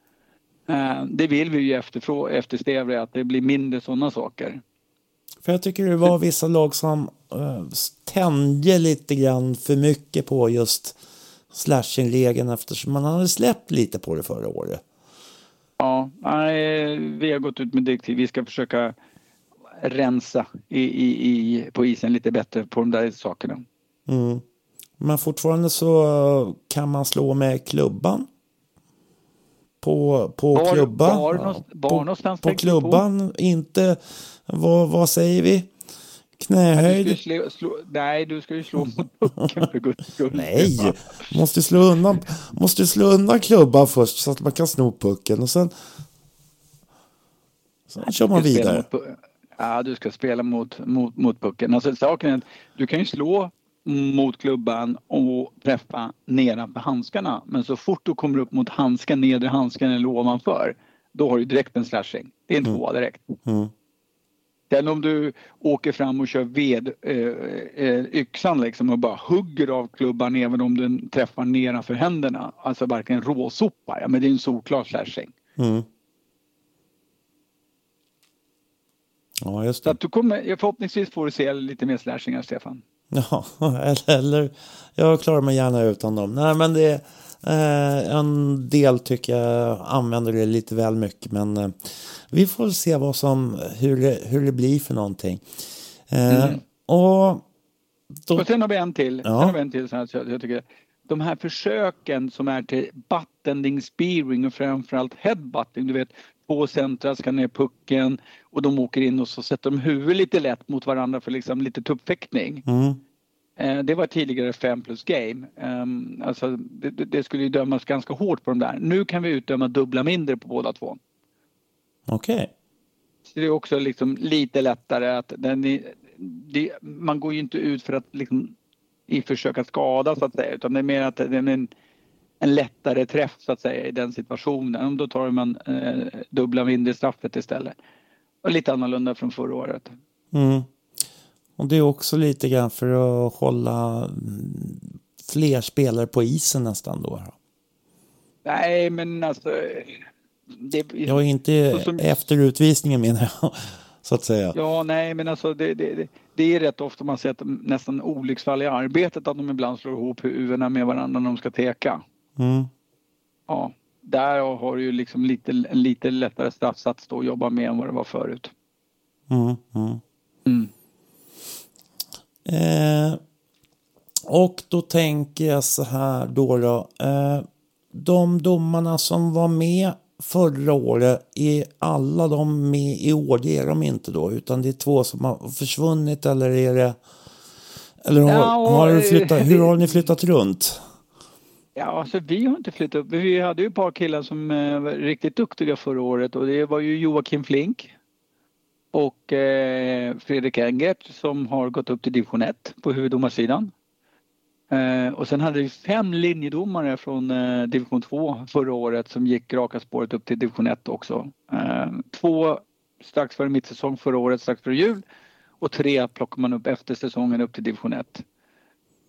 Eh, det vill vi ju eftersträva att det blir mindre sådana saker.
För jag tycker det var vissa lag som tände lite grann för mycket på just slashing-regeln eftersom man hade släppt lite på det förra året.
Ja, vi har gått ut med direktiv. Vi ska försöka rensa i, i, i, på isen lite bättre på de där sakerna.
Mm. Men fortfarande så kan man slå med klubban? På, på
bar,
klubban?
Bar, bar, bar
på, på klubban, på. inte... Vad, vad säger vi? Knähöjd.
Du slå, slå, nej, du ska ju slå mot pucken för guds skull.
Nej, måste slå undan, måste slå undan klubban först så att man kan sno pucken och sen, sen kör man vidare.
Mot, ja, du ska spela mot, mot, mot pucken. Alltså, saken är att du kan ju slå mot klubban och träffa nedanför handskarna. Men så fort du kommer upp mot handsken, nedre handsken eller ovanför, då har du direkt en slashing. Det är en mm. tvåa direkt.
Mm.
Sen om du åker fram och kör ved, eh, eh, yxan liksom och bara hugger av klubban även om den träffar nedanför händerna. Alltså verkligen råsopa. Ja men det är en solklar slashing.
Mm. Ja just
det. Så att du kommer, förhoppningsvis får du se lite mer slashingar Stefan.
Ja, *laughs* eller jag klarar mig gärna utan dem. Nej men det Eh, en del tycker jag använder det lite väl mycket men eh, vi får se vad som, hur, det, hur det blir för någonting. Eh, mm. och,
då, och sen har vi en till. Ja. Sen har vi en till så här, så jag, jag tycker de här försöken som är till buttending, spearing och framförallt headbutting. Du vet, två centra ska ner pucken och de åker in och så sätter de huvudet lite lätt mot varandra för liksom lite tuppfäktning.
Mm.
Eh, det var tidigare 5 plus game. Ehm, alltså det, det, skulle ju dömas ganska hårt på de där. Nu kan vi utdöma dubbla mindre på båda två.
Okej. Okay.
det är också liksom lite lättare att den det, man går ju inte ut för att liksom i försök att skada så att säga utan det är mer att det är en, en lättare träff så att säga i den situationen. Då tar man eh, dubbla mindre straffet istället. Och lite annorlunda från förra året.
Mm. Och det är också lite grann för att hålla fler spelare på isen nästan då.
Nej, men alltså.
Det, ja, inte som, efter utvisningen menar jag. *laughs* Så att säga.
Ja, nej, men alltså det, det, det är rätt ofta man sett nästan olycksfall i arbetet att de ibland slår ihop huvudena med varandra när de ska teka.
Mm.
Ja, där har du ju liksom lite, en lite lättare straffsats då att jobba med än vad det var förut.
Mm, mm. Eh, och då tänker jag så här då. då eh, de domarna som var med förra året, är alla de med i år? Det är de inte då, utan det är två som har försvunnit eller är det... Eller har,
Ja,
har du flyttat, hur har ni flyttat runt?
Ja, alltså vi har inte flyttat upp. Vi hade ju ett par killar som eh, var riktigt duktiga förra året och det var ju Joakim Flink och eh, Fredrik Engert som har gått upp till division 1 på huvuddomarsidan. Eh, och sen hade vi fem linjedomare från eh, division 2 förra året som gick raka spåret upp till division 1 också. Eh, två strax före mittsäsong förra året, strax före jul och tre plockar man upp efter säsongen upp till division 1.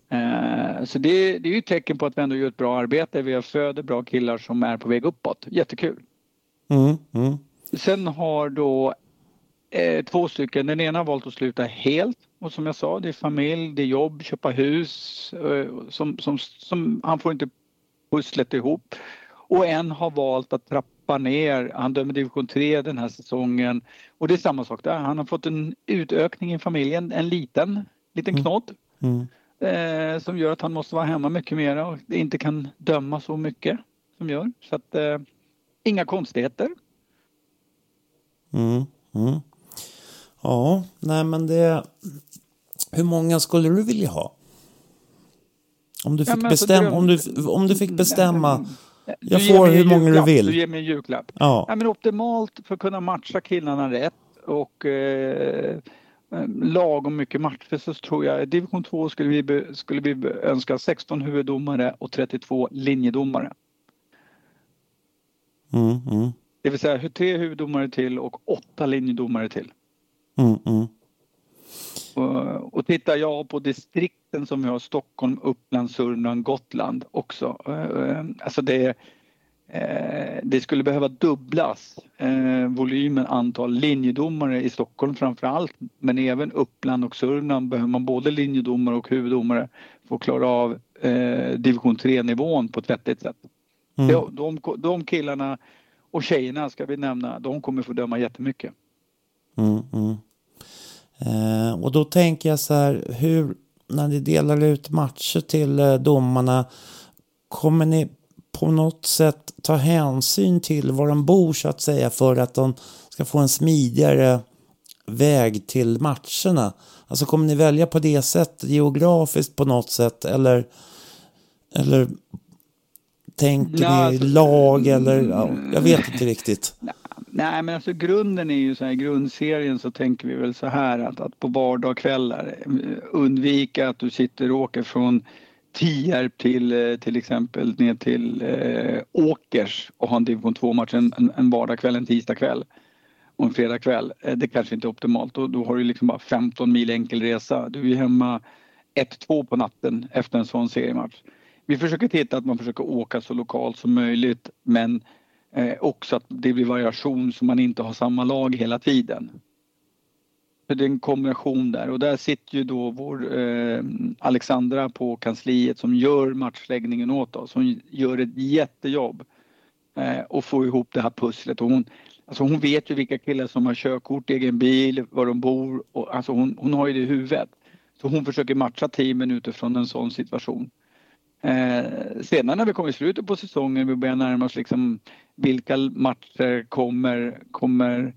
Eh, Så det, det är ju ett tecken på att vi ändå gör ett bra arbete. Vi har föder bra killar som är på väg uppåt. Jättekul.
Mm, mm,
Sen har då eh, två stycken, den ena har valt att sluta helt och som jag sa det är familj, det är jobb, köpa hus. Eh, som, som, som, han får inte pusslet ihop. Och en har valt att trappa ner. Han dömer division 3 den här säsongen. Och det är samma sak där. Han har fått en utökning i familjen, en liten, liten knodd.
mm.
Eh, som gör att han måste vara hemma mycket mer och inte kan döma så mycket som gör. Så att eh, inga konstigheter.
Mm, mm. Ja, nej men det... Hur många skulle du vilja ha? Om du
Ja,
fick,
men alltså,
bestämma,
dröm-
om du, om du fick bestämma.
Du
Jag
ger
får hur många du
julklapp.
vill.
Du ger mig en julklapp.
Ja,
Ja, men optimalt för att kunna matcha killarna rätt och eh, lagom mycket matcher så tror jag division 2 skulle vi, be, skulle vi önska 16 huvuddomare och 32 linjedomare.
mm, mm,
Det vill säga tre huvuddomare till och åtta linjedomare till.
Mm, mm.
Och, och tittar jag på distrikten som vi har Stockholm, Uppland, Sörmland, Gotland också. eh, Alltså det, eh, det skulle behöva dubblas eh, volymen antal linjedomare i Stockholm framför allt. Men även Uppland och Sörmland behöver man både linjedomare och huvuddomare för att klara av division 3 nivån på ett vettigt sätt.
Mm.
De, de, de killarna och tjejerna ska vi nämna, de kommer få döma jättemycket.
Mm, mm. Eh, och då tänker jag så här, hur, när ni delar ut matcher till eh, domarna, kommer ni på något sätt ta hänsyn till var de bor så att säga för att de ska få en smidigare väg till matcherna? Alltså kommer ni välja på det sättet geografiskt på något sätt eller, eller tänker
Ja,
ni
alltså,
lag eller ja, jag vet inte riktigt.
Nej men alltså grunden är ju så här, i grundserien så tänker vi väl så här att, att på vardagskvällar eh, undvika att du sitter och åker från Tierp till eh, till exempel ner till eh, Åkers och har en division 2 match en, en, en vardagkväll, en tisdagkväll och en fredagkväll. Eh, det kanske inte är optimalt. Då, då har du liksom bara 15 mil enkel resa. Du är hemma 1-2 på natten efter en sån seriematch. Vi försöker titta att man försöker åka så lokalt som möjligt men Eh, också att det blir variation så man inte har samma lag hela tiden. För det är en kombination där och där sitter ju då vår eh, Alexandra på kansliet som gör matchläggningen åt oss. Hon gör ett jättejobb eh, och får ihop det här pusslet. Och hon, alltså hon vet ju vilka killar som har körkort, egen bil, var de bor. Och, alltså hon, hon har ju det i huvudet. Så hon försöker matcha teamen utifrån en sån situation. Eh, sedan när vi kommer i slutet på säsongen, vi börjar närma oss liksom vilka matcher kommer, kommer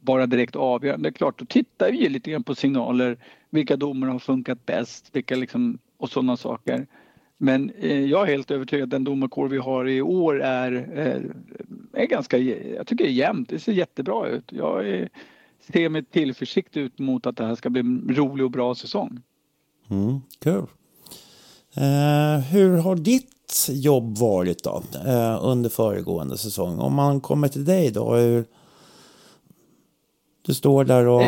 vara direkt avgörande. Det är klart, då tittar vi ju lite grann på signaler. Vilka domar har funkat bäst? Vilka liksom, och sådana saker. Men eh, jag är helt övertygad att den domarkår vi har i år är, är, är ganska, jag tycker det är jämnt. Det ser jättebra ut. Jag är, ser med tillförsikt ut mot att det här ska bli en rolig och bra säsong.
Mm, kul hur har ditt jobb varit då eh, under föregående säsong? Om man kommer till dig då, hur... Du står där och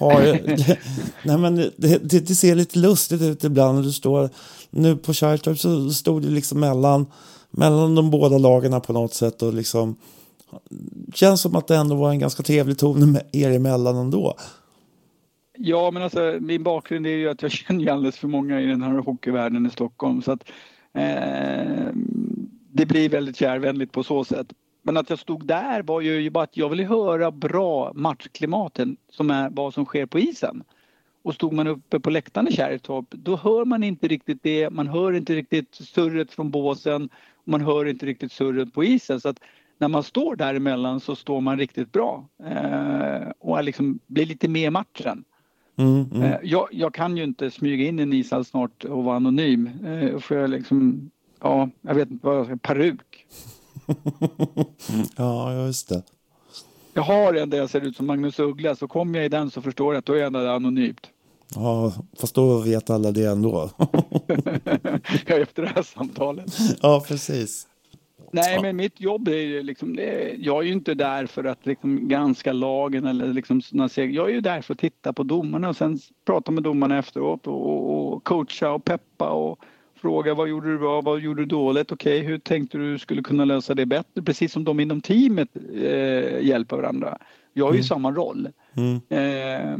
Eh.
har... *laughs* Nej men det, det, det ser lite lustigt ut ibland. Du står... Nu på Charter så stod du liksom mellan, mellan de båda lagarna på något sätt och liksom... Känns som att det ändå var en ganska trevlig ton er emellan ändå.
Ja, men alltså min bakgrund är ju att jag *laughs* känner ju alldeles för många i den här hockeyvärlden i Stockholm så att eh, det blir väldigt kärvänligt på så sätt. Men att jag stod där var ju bara att jag ville höra bra matchklimaten som är vad som sker på isen. Och stod man uppe på läktaren i Kärrtorp, då hör man inte riktigt det. Man hör inte riktigt surret från båsen. och Man hör inte riktigt surret på isen. Så att när man står däremellan så står man riktigt bra eh, och liksom blir lite med i matchen.
Mm, mm.
Eh, jag, jag, kan ju inte smyga in i en ishall snart och vara anonym. Eh, för jag liksom, ja, jag vet inte vad jag ska, peruk. *laughs*
ja, just det.
Jag har en där jag ser ut som Magnus Uggla, så kommer jag i den så förstår jag att då är jag ändå anonymt.
Ja, fast då vet alla det ändå. *laughs* *laughs*
efter det här samtalet.
Ja, precis.
Nej, ja. men mitt jobb är ju liksom, det, jag är ju inte där för att liksom granska lagen eller liksom Jag är ju där för att titta på domarna och sen prata med domarna efteråt och, och coacha och peppa och fråga vad gjorde du bra, vad gjorde du dåligt, okej, okay, hur tänkte du skulle kunna lösa det bättre? Precis som de inom teamet eh, hjälper varandra. Jag har ju mm. samma roll. Mm. Eh,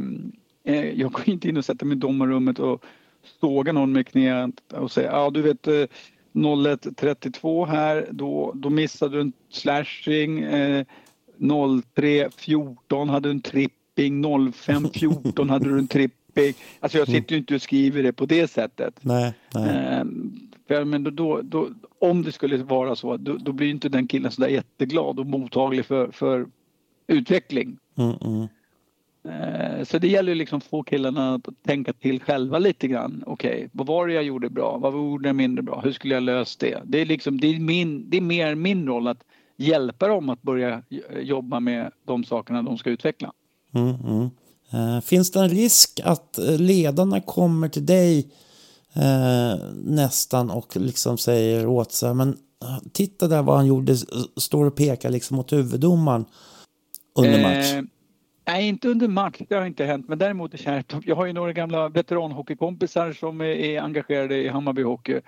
eh, jag går inte in och sätter mig i domarrummet och sågar någon med knät och säger, ja du vet eh, 01.32 här, då, då missade du en slashing. Eh, 03.14 hade du en tripping. 05.14 hade du en tripping. Alltså jag sitter ju inte och skriver det på det sättet.
Nej, nej.
Eh, för, men då, då, då, om det skulle vara så, då, då blir inte den killen så där jätteglad och mottaglig för, för utveckling.
Mm, mm.
Eh, så det gäller liksom att få killarna att tänka till själva lite grann. Okej, okay, vad var det jag gjorde bra? Vad gjorde jag mindre bra? Hur skulle jag löst det? Det är, liksom, det är, min, det är mer min roll att hjälpa dem att börja jobba med de sakerna de ska utveckla.
Mm, mm. Uh, finns det en risk att ledarna kommer till dig uh, nästan och liksom säger åt sig, men titta där vad han gjorde, står och pekar liksom mot huvuddomaren under match? Uh,
Nej, inte under match. Det har inte hänt. Men däremot i Kärrtorp. Jag har ju några gamla veteranhockeykompisar som är, engagerade i Hammarby Hockey.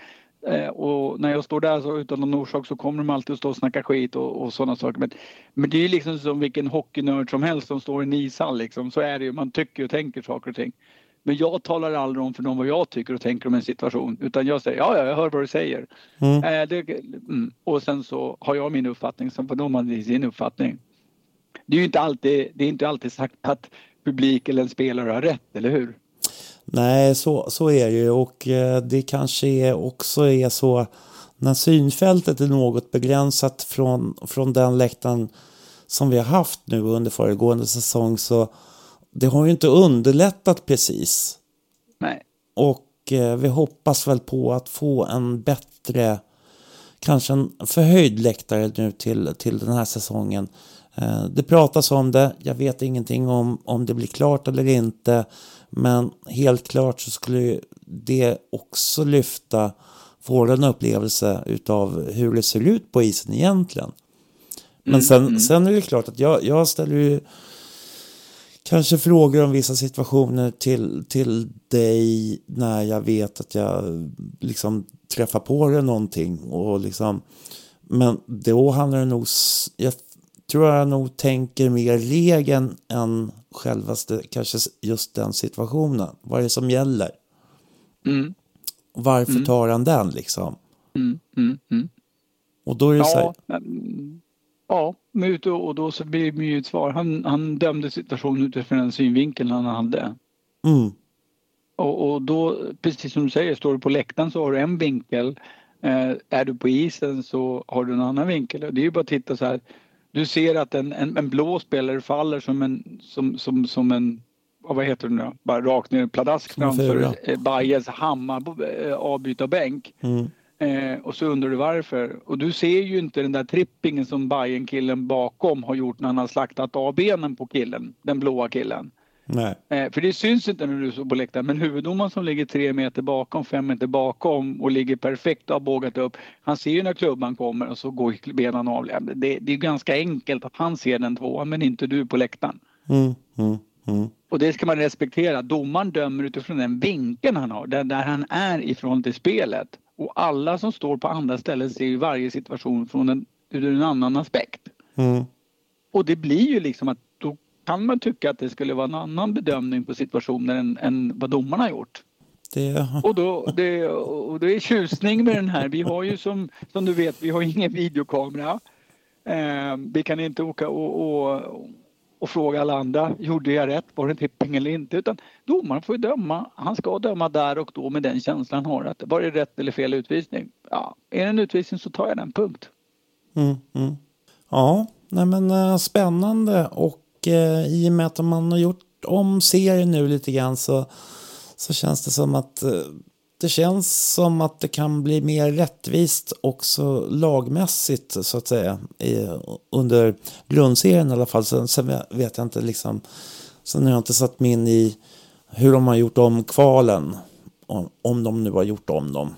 Eh, och när jag står där så utan någon orsak så kommer de alltid att stå och snacka skit och, och sådana saker. Men, men det är liksom som vilken hockeynörd som helst som står i en ishall liksom. Så är det ju. Man tycker och tänker saker och ting. Men jag talar aldrig om för dem vad jag tycker och tänker om en situation. Utan jag säger ja, ja jag hör vad du säger. Mm. Eh, det, mm. Och sen så har jag min uppfattning, sen får de ha sin uppfattning det är ju inte alltid, det är inte alltid sagt att publik eller en spelare har rätt, eller hur?
Nej, så, så är det ju och eh, det kanske är också är så när synfältet är något begränsat från, från den läktaren som vi har haft nu under föregående säsong så det har ju inte underlättat precis.
Nej.
Och eh, vi hoppas väl på att få en bättre, kanske en förhöjd läktare nu till, till den här säsongen. Eh, det pratas om det, jag vet ingenting om om det blir klart eller inte. Men helt klart så skulle det också lyfta vår upplevelse utav hur det ser ut på isen egentligen. Men mm, sen, mm. sen är det klart att jag, jag ställer ju kanske frågor om vissa situationer till, till dig när jag vet att jag liksom träffar på det någonting. Och liksom, men då handlar det nog, jag tror jag nog tänker mer regeln än självaste, kanske just den situationen. Vad är det som gäller?
Mm.
Varför mm. tar han den liksom?
Mm, mm, mm.
Och då är det ja, så här...
Ja, och då så blir det ju ett svar. Han, han dömde situationen utifrån den synvinkeln han hade.
Mm.
Och, och då, precis som du säger, står du på läktaren så har du en vinkel. Eh, är du på isen så har du en annan vinkel. Det är ju bara att titta så här du ser att en, en, en blå spelare faller som en, som, som, som en vad heter det nu Bara rakt ner pladask framför eh, hammar eh, avbytarbänk.
Mm.
Eh, och så undrar du varför. Och du ser ju inte den där trippingen som Bajen killen bakom har gjort när han har slaktat av benen på killen, den blåa killen.
Nej.
Eh, för det syns inte när du står på läktaren men huvuddomaren som ligger tre meter bakom, fem meter bakom och ligger perfekt och har bågat upp. Han ser ju när klubban kommer och så går benen av. Det, det är ganska enkelt att han ser den tvåan men inte du på läktaren.
Mm, mm, mm.
Och det ska man respektera. Domaren dömer utifrån den vinkeln han har, där, där han är ifrån till spelet. Och alla som står på andra ställen ser ju varje situation från en, ur en annan aspekt.
Mm.
Och det blir ju liksom att kan man tycka att det skulle vara en annan bedömning på situationen än, än vad domarna gjort.
Det...
Och, då, det, och det är tjusning med den här. Vi har ju som, som du vet, vi har ingen videokamera. Eh, vi kan inte åka och, och, och fråga alla andra, gjorde jag rätt, var det tipping eller inte? Utan domaren får döma, han ska döma där och då med den känslan han har att var det rätt eller fel utvisning? Ja, är det en utvisning så tar jag den, punkt.
Mm, mm. Ja, nej men uh, spännande och eh, i och med att man har gjort om serien nu lite grann så, så känns det som att eh, det känns som att det kan bli mer rättvist också lagmässigt så att säga i, under grundserien i alla fall. Sen, sen vet jag inte liksom, sen har jag inte satt mig in i hur de har gjort om kvalen. Om, om de nu har gjort om dem.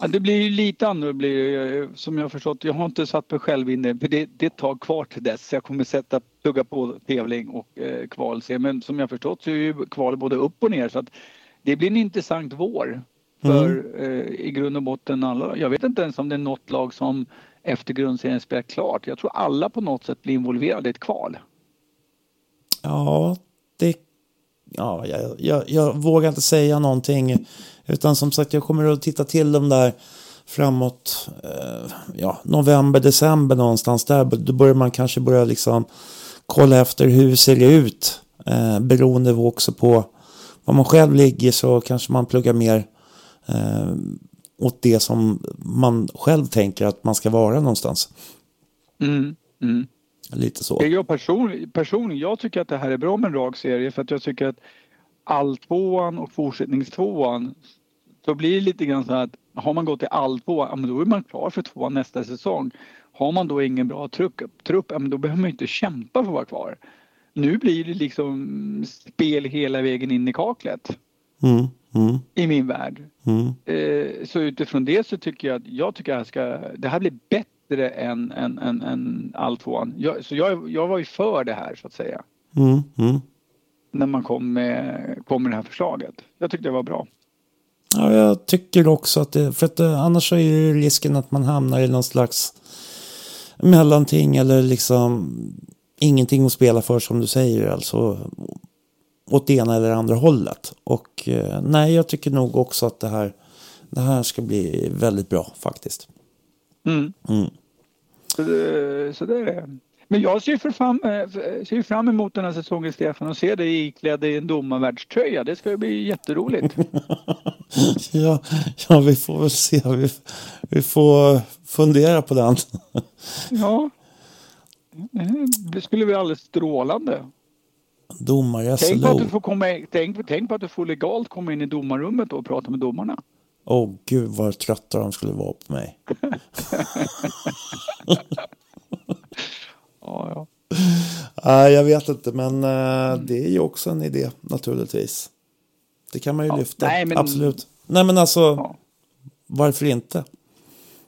Ja, det blir ju lite annorlunda som jag förstått. Jag har inte satt mig själv in för det, det tag kvar till dess. Jag kommer sätta, plugga på tävling och eh, kval. Men som jag förstått så är ju kval både upp och ner. Så att det blir en intressant vår. För mm. eh, i grund och botten alla. Jag vet inte ens om det är något lag som efter grundserien spelar klart. Jag tror alla på något sätt blir involverade i ett kval.
Ja. Ja, jag, jag, jag vågar inte säga någonting. Utan som sagt, jag kommer att titta till dem där framåt eh, ja, november, december någonstans där. Då börjar man kanske börja liksom kolla efter hur ser det ut. Eh, beroende också på var man själv ligger så kanske man pluggar mer eh, åt det som man själv tänker att man ska vara någonstans.
Mm, mm.
Lite så.
Jag person, personligen, jag tycker att det här är bra med en rak serie för att jag tycker att alltvåan och fortsättningstvåan så blir det lite grann så att har man gått till alltvå, ja, men då är man klar för tvåan nästa säsong. Har man då ingen bra trupp, trupp då behöver man inte kämpa för att vara kvar. Nu blir det liksom spel hela vägen in i kaklet.
Mm, mm.
I min värld.
Mm.
Eh, så utifrån det så tycker jag att jag tycker att ska, det här blir bättre än, än, än, än alltvåan. Jag, så jag, jag var ju för det här så att säga.
Mm, mm.
När man kom med, kom med det här förslaget. Jag tyckte det var bra.
Ja, jag tycker också att det, för att eh, annars är ju risken att man hamnar i någon slags mellanting eller liksom ingenting att spela för som du säger, alltså åt det ena eller andra hållet. Och eh, nej, jag tycker nog också att det här, det här ska bli väldigt bra faktiskt.
Mm.
Mm.
Så, det, så det är. Men jag ser, för fram, eh, ser fram emot den här säsongen Stefan och ser dig iklädd i en domarvärldströja. Det ska bli jätteroligt. *laughs*
ja, ja, vi får väl se. Vi, vi får fundera på den. *laughs*
ja, det skulle bli alldeles strålande.
Domare
tänk på, att du får komma, tänk, tänk på att du får legalt komma in i domarrummet och prata med domarna.
Åh oh, gud vad trötta de skulle vara på mig. *laughs*
ja, ja.
Nej, jag vet inte, men uh, det är ju också en idé naturligtvis. Det kan man ju ja, lyfta, nej, men... absolut. Nej, men alltså, ja. varför inte?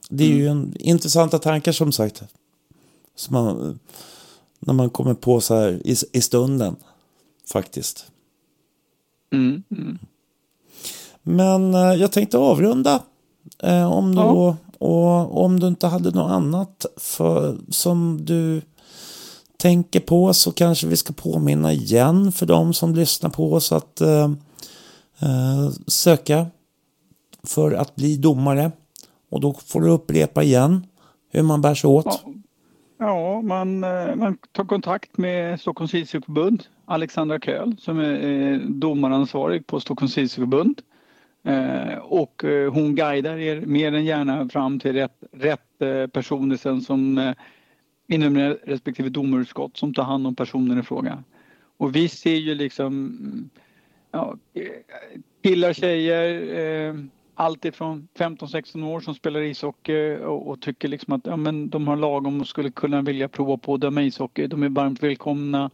Det är mm. ju en, intressanta tankar som sagt. Som man, när man kommer på så här i, i stunden, faktiskt.
Mm, mm.
Men uh, jag tänkte avrunda. Uh, om, du, ja. och, om du inte hade något annat för, som du tänker på så kanske vi ska påminna igen för de som lyssnar på oss att uh, söka för att bli domare. Och då får du upprepa igen hur man bär sig åt.
Ja. Ja, man, eh, man tar kontakt med Stockholms ishockeyförbund, Alexandra Köhl som är eh, domaransvarig på Stockholms ishockeyförbund. Eh, och eh, hon guidar er mer än gärna fram till rätt, rätt eh, personer sen som inom respektive domarutskott som tar hand om personen i fråga. Och vi ser ju liksom mm, ja, killar, tjejer, allt ifrån 15-16 år som spelar ishockey och, och, tycker liksom att ja, men de har lagom och skulle kunna vilja prova på att döma ishockey. De är varmt välkomna.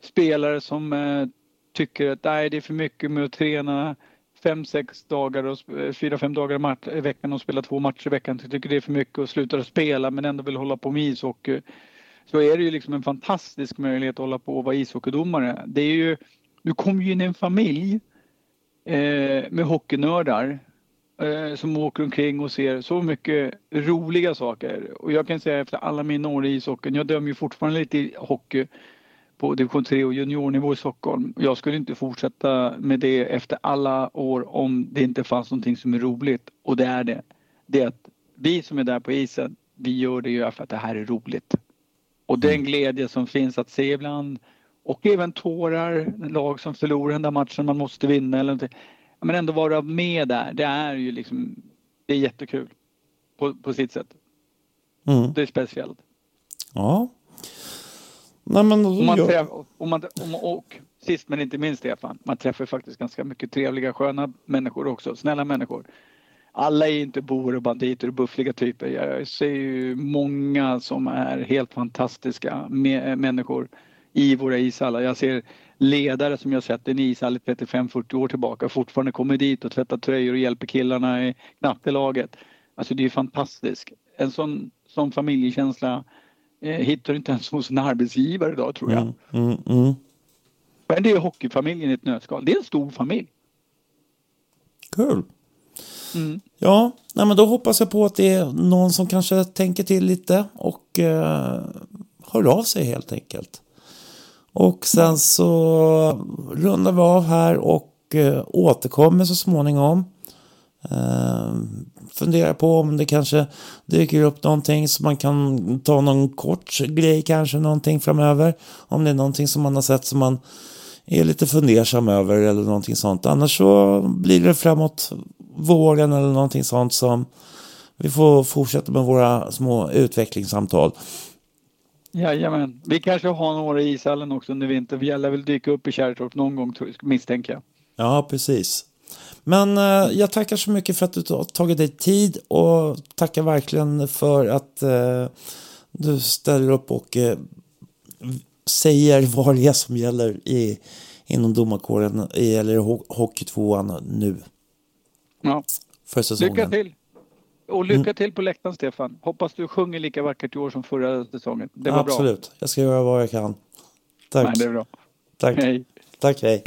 Spelare som eh, tycker att nej, det är för mycket med att träna fem, sex dagar och eh, fyra, fem dagar i veckan och spela två matcher i veckan. Tycker det är för mycket och slutar att spela men ändå vill hålla på med ishockey. Så är det ju liksom en fantastisk möjlighet att hålla på och vara ishockeydomare. Det är ju, du kommer ju in i en familj eh, med hockeynördar eh, som åker omkring och ser så mycket roliga saker. Och jag kan säga efter alla mina år i ishockeyn, jag dömer ju fortfarande lite i hockey på division 3 och juniornivå i Stockholm. Jag skulle inte fortsätta med det efter alla år om det inte fanns någonting som är roligt. Och det är det. Det är att vi som är där på isen, vi gör det ju för att det här är roligt. Och den glädje som finns att se ibland och även tårar, lag som förlorar den där matchen man måste vinna eller någonting. Men ändå vara med där, det är ju liksom, det är jättekul på, på sitt sätt.
Mm.
Det är speciellt.
Ja. Nej, men,
Och, man träff, och, man, och, och sist men inte minst Stefan, man träffar faktiskt ganska mycket trevliga, sköna människor också, snälla människor. Alla är inte bovar och banditer och buffliga typer. Jag ser ju många som är helt fantastiska människor i våra ishallar. Jag ser ledare som jag sett i en ishall i 35-40 år tillbaka fortfarande kommer dit och tvättar tröjor och hjälper killarna i knattelaget. Alltså det är fantastiskt. En sån, sån familjekänsla hittar du inte ens hos en arbetsgivare idag tror jag.
Mm, mm, mm.
Men det är hockeyfamiljen i ett nötskal. Det är en stor familj.
Kul.
Mm.
Ja, nej, men då hoppas jag på att det är någon som kanske tänker till lite och eh, hör av sig helt enkelt. Och sen så rundar vi av här och eh, återkommer så småningom. Eh, funderar på om det kanske dyker upp någonting så man kan ta någon kort grej kanske någonting framöver. Om det är någonting som man har sett som man är lite fundersam över eller någonting sånt. Annars så blir det framåt våren eller någonting sånt som vi får fortsätta med våra små utvecklingssamtal.
Jajamän. Vi kanske har några i ishallen också under vintern. Vi alla vill dyka upp i Kärrtorp någon gång misstänker jag.
Ja, precis. Men eh, jag tackar så mycket för att du har tagit dig tid och tackar verkligen för att eh, du ställer upp och eh, säger vad det är som gäller i, inom domarkåren i- eller ho- Hockeytvåan nu
Ja.
för säsongen.
Lycka till! Och lycka till på läktaren Stefan. Hoppas du sjunger lika vackert i år som förra säsongen. Det var bra.
Absolut, jag ska göra vad jag kan. Tack,
Nej, det är bra.
tack,
Hej.
tack, hej.